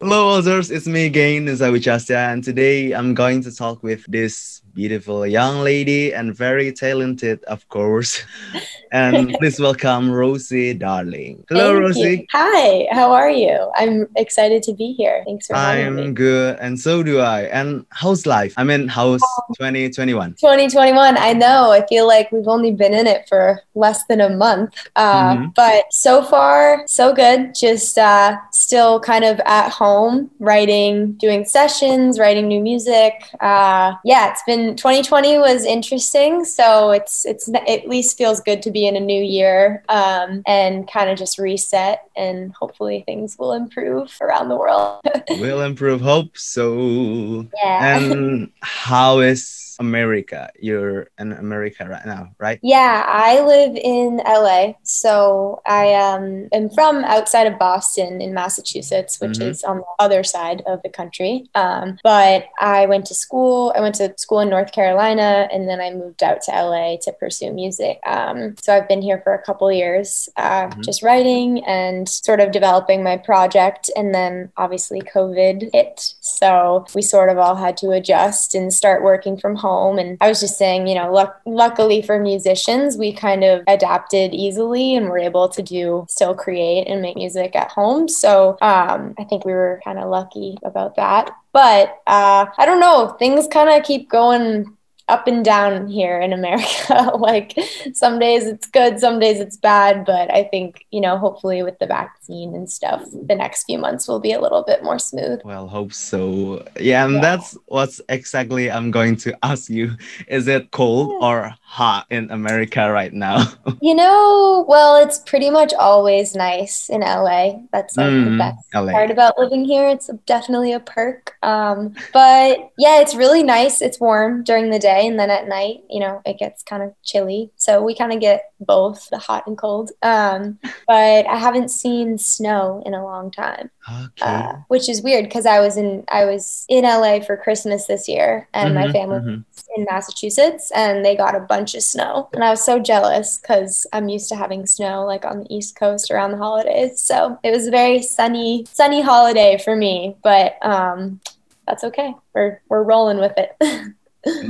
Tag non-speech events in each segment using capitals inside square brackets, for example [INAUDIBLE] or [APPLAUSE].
Hello, others. It's me again, Zawi and today I'm going to talk with this beautiful young lady and very talented, of course. [LAUGHS] and [LAUGHS] please welcome Rosie Darling. Hello, Thank Rosie. you. Hi, how are you? I'm excited to be here. Thanks for having me. I'm good, and so do I. And how's life? I mean, how's Oh. 2021? 2021, I know. I feel like we've only been in it for less than a month. Uh, Mhm. But so far, so good. Just uh, still kind of at home, writing, doing sessions, writing new music. Uh, yeah, it's been 2020 was interesting. So it's it's at least feels good to be in a new year um, and kind of just reset, and hopefully things will improve around the world. [LAUGHS] Will improve, hope so. yeah. And how is America? You're in America right now, right? Yeah, I live in LA. So I um, am from outside of Boston in Massachusetts, which Mhm. is on the other side of the country. Um, but I went to school. I went to school in North Carolina, and then I moved out to LA to pursue music. Um, so I've been here for a couple years, uh, Mhm. just writing and sort of developing my project. And then obviously COVID hit. So we sort of all had to adjust and start working from home. And I was just saying, you know, luck- luckily for musicians, we kind of adapted easily and were able to do still create and make music at home. So um, I think we were kind of lucky about that. But uh, I don't know, things kind of keep going up and down here in America. [LAUGHS] like some days it's good, some days it's bad. But I think, you know, hopefully with the vaccine and stuff, the next few months will be a little bit more smooth. Well, hope so. Yeah, and Yeah. that's what's exactly I'm going to ask you. Is it cold Yeah. or hot in America right now? [LAUGHS] You know, well, it's pretty much always nice in LA. That's like the Mm, best LA. part about living here. It's definitely a perk. Um, but yeah, it's really nice. It's warm during the day, and then at night, you know, it gets kind of chilly. So we kind of get both the hot and cold. Um, but I haven't seen snow in a long time, Okay. uh, which is weird because I was in I was in LA for Christmas this year, and my Mhm, family mhm. in Massachusetts and they got a bunch of snow. And I was so jealous because I'm used to having snow like on the East Coast around the holidays. So it was a very sunny, sunny holiday for me. But um, that's okay. We're we're rolling with it. [LAUGHS]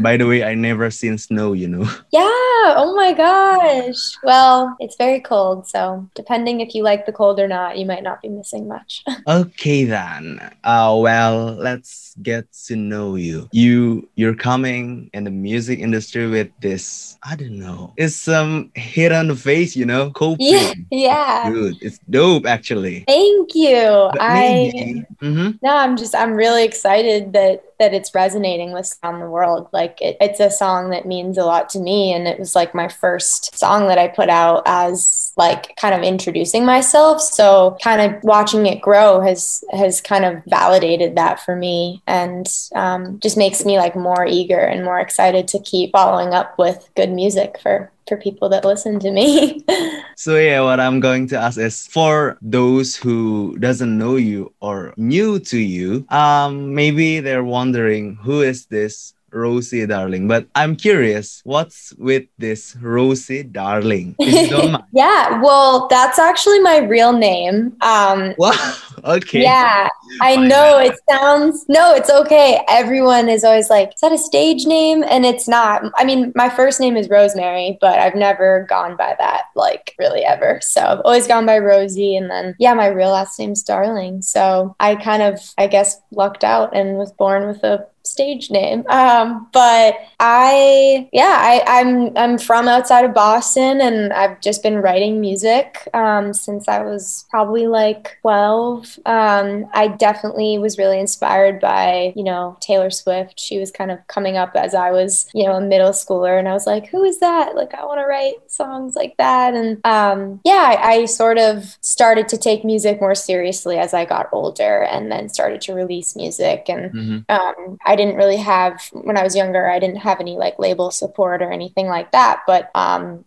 By the way, I never seen snow, you know. [LAUGHS] yeah. Oh my gosh. Well, it's very cold. So depending if you like the cold or not, you might not be missing much. [LAUGHS] Okay then. Uh well, let's get to know you. You you're coming in the music industry with this, I don't know. It's some hit on the face, you know, coping. yeah. [LAUGHS] Yeah. Good. It's dope actually. Thank you. But I maybe, Mhm. No, I'm just I'm really excited that that it's resonating with around the world. Like it, it's a song that means a lot to me, and it was like my first song that I put out as like kind of introducing myself. So kind of watching it grow has has kind of validated that for me, and um, just makes me like more eager and more excited to keep following up with good music for for people that listen to me. [LAUGHS] So yeah, what I'm going to ask is for those who doesn't know you or new to you, um, maybe they're wondering who is this Rosie Darling. But I'm curious, what's with this Rosie Darling? If you don't mind. yeah, well, that's actually my real name. Um, Wow. Okay. Yeah, I know it sounds. No, it's okay. Everyone is always like, "Is that a stage name?" And it's not. I mean, my first name is Rosemary, but I've never gone by that, like really ever. So I've always gone by Rosie, and then yeah, my real last name's Darling. So I kind of, I guess, lucked out and was born with a stage name. Um, but I, yeah, I, I'm I'm from outside of Boston, and I've just been writing music um, since I was probably like 12. Um, I definitely was really inspired by you know Taylor Swift. She was kind of coming up as I was you know a middle schooler, and I was like, who is that? Like, I want to write songs like that. And um, yeah, I, I sort of started to take music more seriously as I got older, and then started to release music and Mhm. um, I didn't really have when I was younger. I didn't have any like label support or anything like that. But um,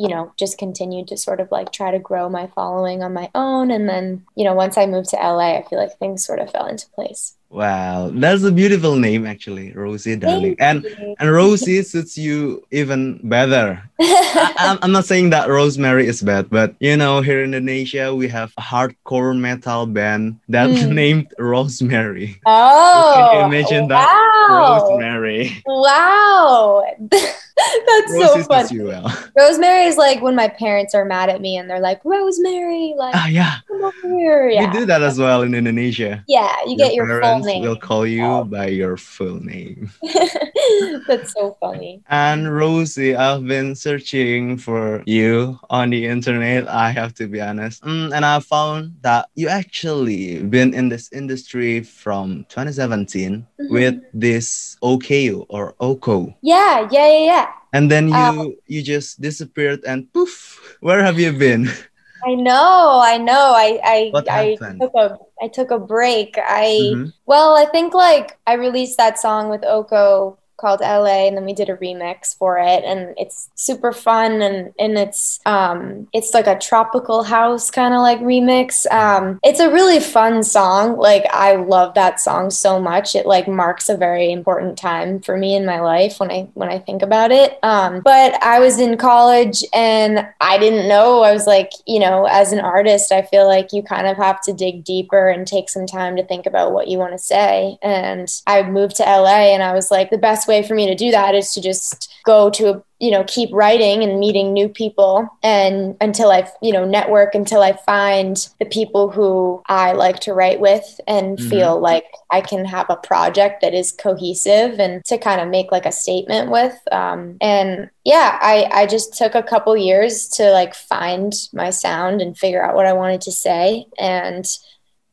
you know, just continued to sort of like try to grow my following on my own. And then you know, once I moved to LA, I feel like things sort of fell into place. Wow, that's a beautiful name actually, Rosie Darling. And and Rosie suits you even better. [LAUGHS] I, am not saying that Rosemary is bad, but you know, here in Indonesia we have a hardcore metal band that mm. [LAUGHS] named Rosemary. Oh, can you imagine wow. that? Rosemary. Wow. [LAUGHS] [LAUGHS] That's so funny. [LAUGHS] Rosemary is like when my parents are mad at me and they're like, Rosemary, like, ah, yeah. come over here. Yeah. We do that as well in Indonesia. Yeah, you your get your full name. will call you oh. by your full name. [LAUGHS] That's so funny. And Rosie, I've been searching for you on the internet. I have to be honest. Mm, and I found that you actually been in this industry from 2017 mm-hmm. with this OKU or OKO. Yeah, yeah, yeah, yeah and then you um, you just disappeared and poof where have you been? [LAUGHS] I know i know. I i what i took a i took a break. I mm-hmm. well i think like i released that song with oko called LA and then we did a remix for it and it's super fun and and it's um it's like a tropical house kind of like remix. Um it's a really fun song. Like I love that song so much. It like marks a very important time for me in my life when I when I think about it. Um but I was in college and I didn't know. I was like you know as an artist I feel like you kind of have to dig deeper and take some time to think about what you want to say. And I moved to LA and I was like the best way for me to do that is to just go to a you know keep writing and meeting new people. And until i you know network until i find the people who i like to write with and mm-hmm. feel like i can have a project that is cohesive and to kind of make like a statement with. Um, and yeah i i just took a couple years to like find my sound and figure out what i wanted to say. And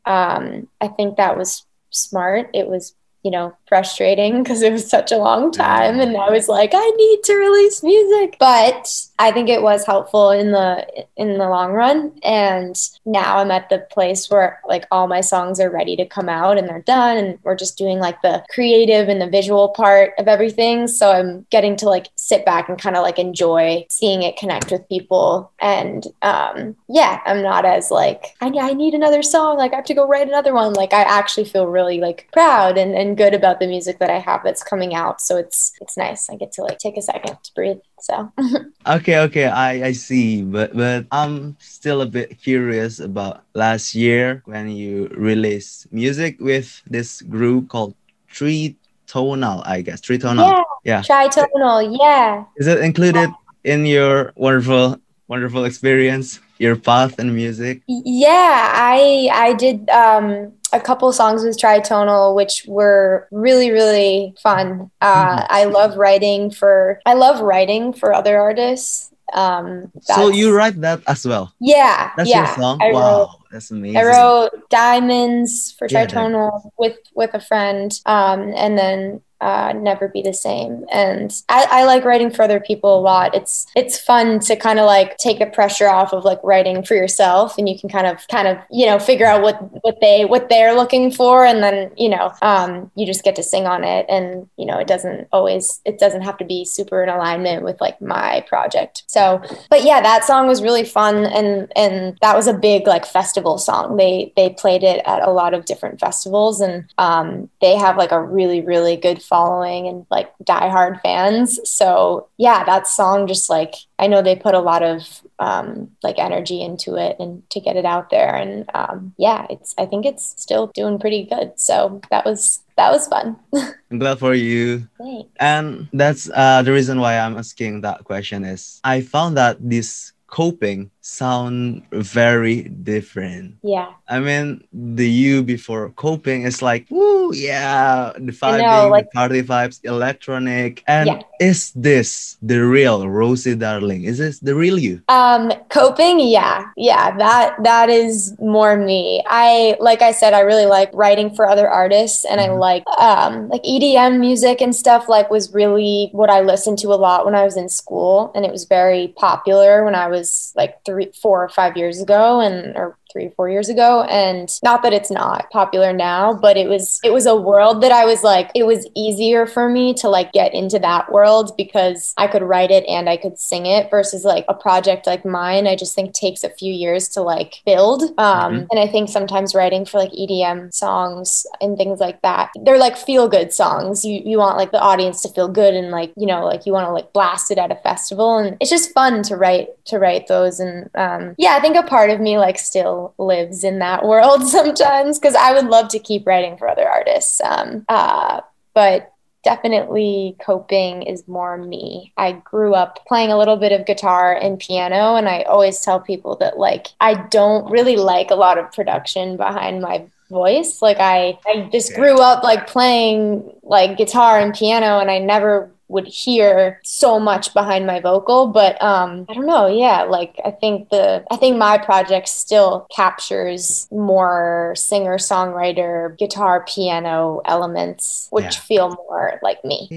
um, i think that was smart. It was you know, frustrating because it was such a long time. And I was like, I need to release music. But I think it was helpful in the in the long run. And now I'm at the place where like all my songs are ready to come out and they're done. And we're just doing like the creative and the visual part of everything. So I'm getting to like sit back and kind of like enjoy seeing it connect with people. And um, yeah, I'm not as like, I, I need another song. Like I have to go write another one. Like I actually feel really like proud and, and good about the music that I have that's coming out. So it's it's nice. I get to like take a second to breathe. So [LAUGHS] Okay, okay, I, I see. But but I'm still a bit curious about last year when you released music with this group called Three Tonal, I guess. Three Tonal. Yeah. Yeah. Tritonal, yeah. Is it included in your wonderful wonderful experience? Your path in music? Yeah, I I did um a couple songs with tritonal which were really really fun uh, mm-hmm. i love writing for i love writing for other artists um so you write that as well yeah that's yeah. your song I wow wrote, that's amazing i wrote diamonds for tritonal yeah, with with a friend um and then uh, never be the same. And I, I, like writing for other people a lot. It's it's fun to kind of like take the pressure off of like writing for yourself, and you can kind of kind of you know figure out what what they what they're looking for, and then you know um, you just get to sing on it, and you know it doesn't always it doesn't have to be super in alignment with like my project. So, but yeah, that song was really fun, and and that was a big like festival song. They they played it at a lot of different festivals, and um, they have like a really really good following and like diehard fans. So yeah, that song just like I know they put a lot of um, like energy into it and to get it out there. And um, yeah, it's I think it's still doing pretty good. So that was that was fun. [LAUGHS] I'm glad for you. Thanks. And that's uh, the reason why I'm asking that question is I found that this coping sound very different. Yeah. I mean, the you before coping is like, woo, yeah, the vibing, know, like, the party vibes, electronic. And yeah. is this the real Rosie Darling? Is this the real you? Um, coping, yeah, yeah, that that is more me. I like I said, I really like writing for other artists, and mm-hmm. I like um like EDM music and stuff. Like was really what I listened to a lot when I was in school, and it was very popular when I was like three three, four or five years ago, and or three, four years ago. And not that it's not popular now, but it was it was a world that I was like, it was easier for me to like get into that world because I could write it and I could sing it versus like a project like mine. I just think takes a few years to like build. Um, mm-hmm. and I think sometimes writing for like EDM songs and things like that, they're like feel good songs. You you want like the audience to feel good and like, you know, like you want to like blast it at a festival. And it's just fun to write to write those. And um, yeah, I think a part of me like still lives in that world [LAUGHS] sometimes because I would love to keep writing for other artists. Um, uh, but definitely coping is more me. I grew up playing a little bit of guitar and piano, and I always tell people that like I don't really like a lot of production behind my voice. Like I I just grew up like playing like guitar and piano and I never would hear so much behind my vocal but um i don't know yeah like i think the i think my project still captures more singer songwriter guitar piano elements which yeah. feel more like me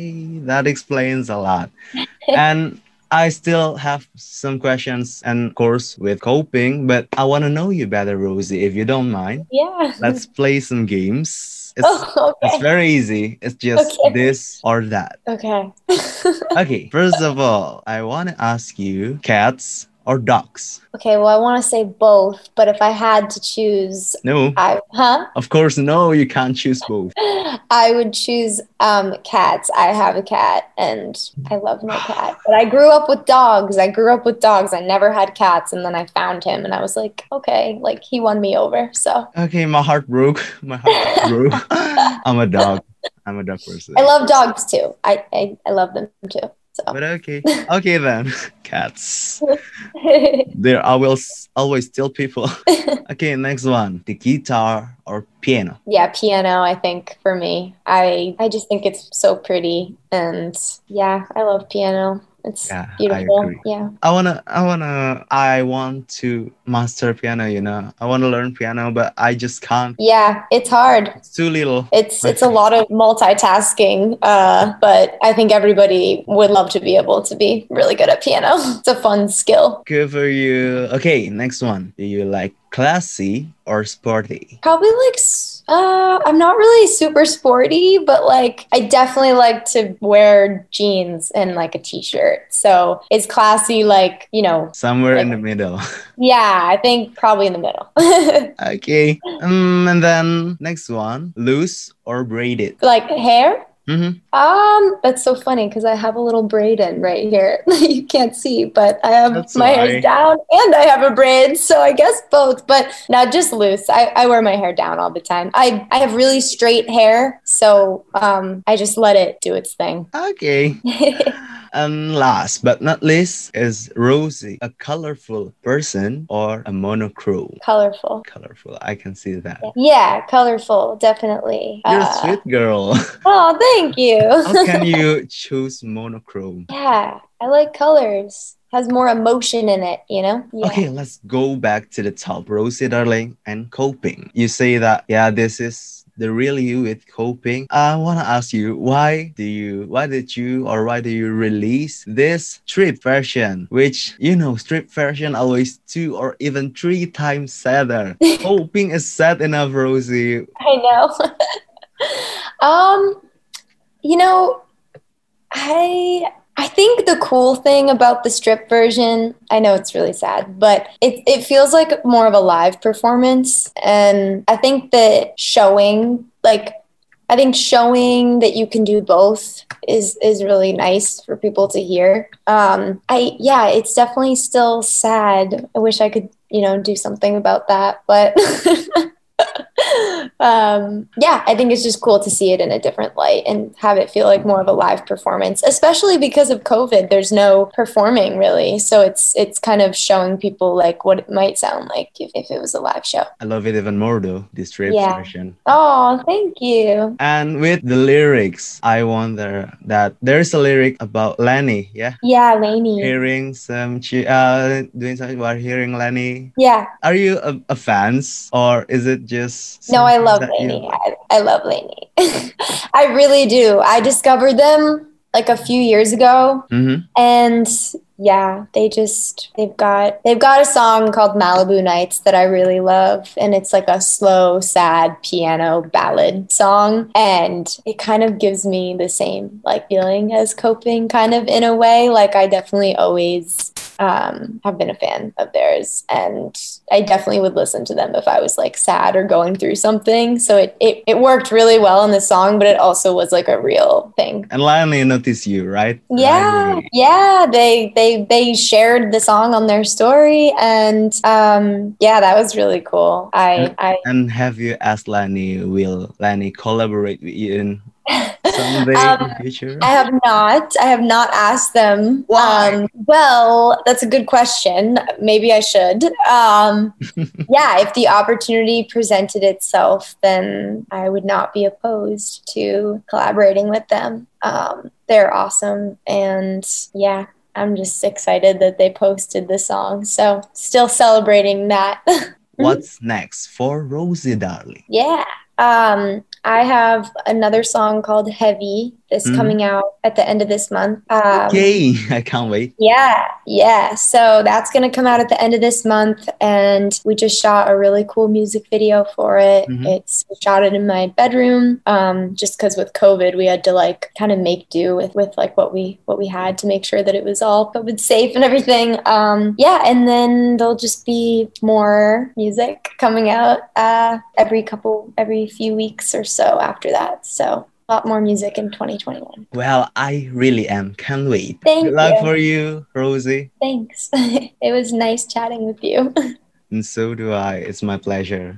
that explains a lot and I still have some questions and of course with coping, but I want to know you better, Rosie, if you don't mind. Yeah. Let's [LAUGHS] play some games. It's, oh, okay. it's very easy. It's just okay. this or that. Okay. [LAUGHS] okay. First of all, I want to ask you cats or dogs? Okay, well, I want to say both, but if I had to choose, no, I, huh? Of course, no, you can't choose both. [LAUGHS] I would choose um, cats. I have a cat, and I love my cat. But I grew up with dogs. I grew up with dogs. I never had cats, and then I found him, and I was like, okay, like he won me over. So okay, my heart broke. [LAUGHS] My heart broke. [LAUGHS] I'm a dog. I'm a dog person. I love dogs too. I I, I love them too. So. But okay, [LAUGHS] okay then, [LAUGHS] cats. [LAUGHS] there, I will always tell people. okay, next one: the guitar or piano. Yeah, piano. I think for me, I I just think it's so pretty, and yeah, I love piano. It's yeah, beautiful. I yeah. I wanna I wanna I want to master piano, you know. I wanna learn piano, but I just can't. Yeah, it's hard. It's too little. It's it's a lot of multitasking. Uh, but I think everybody would love to be able to be really good at piano. [LAUGHS] it's a fun skill. Good for you. Okay, next one. Do you like classy or sporty? Probably like uh, I'm not really super sporty, but like I definitely like to wear jeans and like a t-shirt. So it's classy, like you know, somewhere like, in the middle. [LAUGHS] yeah, I think probably in the middle. [LAUGHS] okay, um, and then next one, loose or braided? Like hair? Mm-hmm. Um, that's so funny because I have a little braid in right here. [LAUGHS] you can't see, but I have that's my hair down and I have a braid, so I guess both. But not just loose. I, I wear my hair down all the time. I I have really straight hair, so um, I just let it do its thing. Okay. [LAUGHS] And last but not least is Rosie, a colorful person or a monochrome? Colorful. Colorful. I can see that. Yeah, colorful, definitely. You're uh, a sweet girl. [LAUGHS] oh, thank you. How can you [LAUGHS] choose monochrome? Yeah, I like colors has more emotion in it, you know? Yeah. Okay, let's go back to the top. Rosie Darling and coping. You say that, yeah, this is the real you with coping. I want to ask you, why do you, why did you, or why do you release this strip version, which, you know, strip version always two or even three times sadder. [LAUGHS] coping is sad enough, Rosie. I know. [LAUGHS] um, you know, I I think the cool thing about the strip version, I know it's really sad, but it, it feels like more of a live performance. And I think that showing, like, I think showing that you can do both is is really nice for people to hear. Um, I yeah, it's definitely still sad. I wish I could, you know, do something about that, but [LAUGHS] um, yeah, I think it's just cool to see it in a different light and have it feel like more of a live performance, especially because of COVID. There's no performing really, so it's it's kind of showing people like what it might sound like if, if it was a live show. I love it even more though, this rap yeah. version. Oh, thank you. And with the lyrics, I wonder that there's a lyric about Lenny, yeah? Yeah, Lenny. Hearing some uh doing something about hearing Lenny. Yeah. Are you a, a fans or is it just no i love LANY I, I love LANY [LAUGHS] i really do. I discovered them like a few years ago. Mm-hmm. and yeah, they just they've got they've got a song called Malibu Nights that I really love. And it's like a slow, sad piano ballad song. And it kind of gives me the same like feeling as coping kind of in a way. Like I definitely always um, have been a fan of theirs and I definitely would listen to them if I was like sad or going through something. So it, it, it worked really well in the song, but it also was like a real thing. And Lionel noticed you, right? Yeah, right. yeah. They they they shared the song on their story, and um, yeah, that was really cool. I and, I and have you asked LANY? Will LANY collaborate with you in someday [LAUGHS] um, in the future? I have not. I have not asked them. Why? Um, well, that's a good question. Maybe I should. Um, [LAUGHS] yeah, if the opportunity presented itself, then I would not be opposed to collaborating with them. Um, they're awesome, and yeah, I'm just excited that they posted the song. So, still celebrating that. [LAUGHS] What's next for Rosie Darling? Yeah. Um, I have another song called Heavy that's Mhm. coming out at the end of this month. Um, Yay! [LAUGHS] I can't wait. Yeah, yeah. So that's going to come out at the end of this month. And we just shot a really cool music video for it. Mhm. It's shot it in my bedroom. Um, just because with COVID, we had to like kind of make do with, with like what we what we had to make sure that it was all COVID safe and everything. Um, yeah, and then there'll just be more music coming out uh, every couple every few weeks or so after that. So lot more music in 2021. Well, I really am. Can't wait. Thank Good luck you. for you, Rosie. Thanks. [LAUGHS] it was nice chatting with you. [LAUGHS] And so do I. It's my pleasure.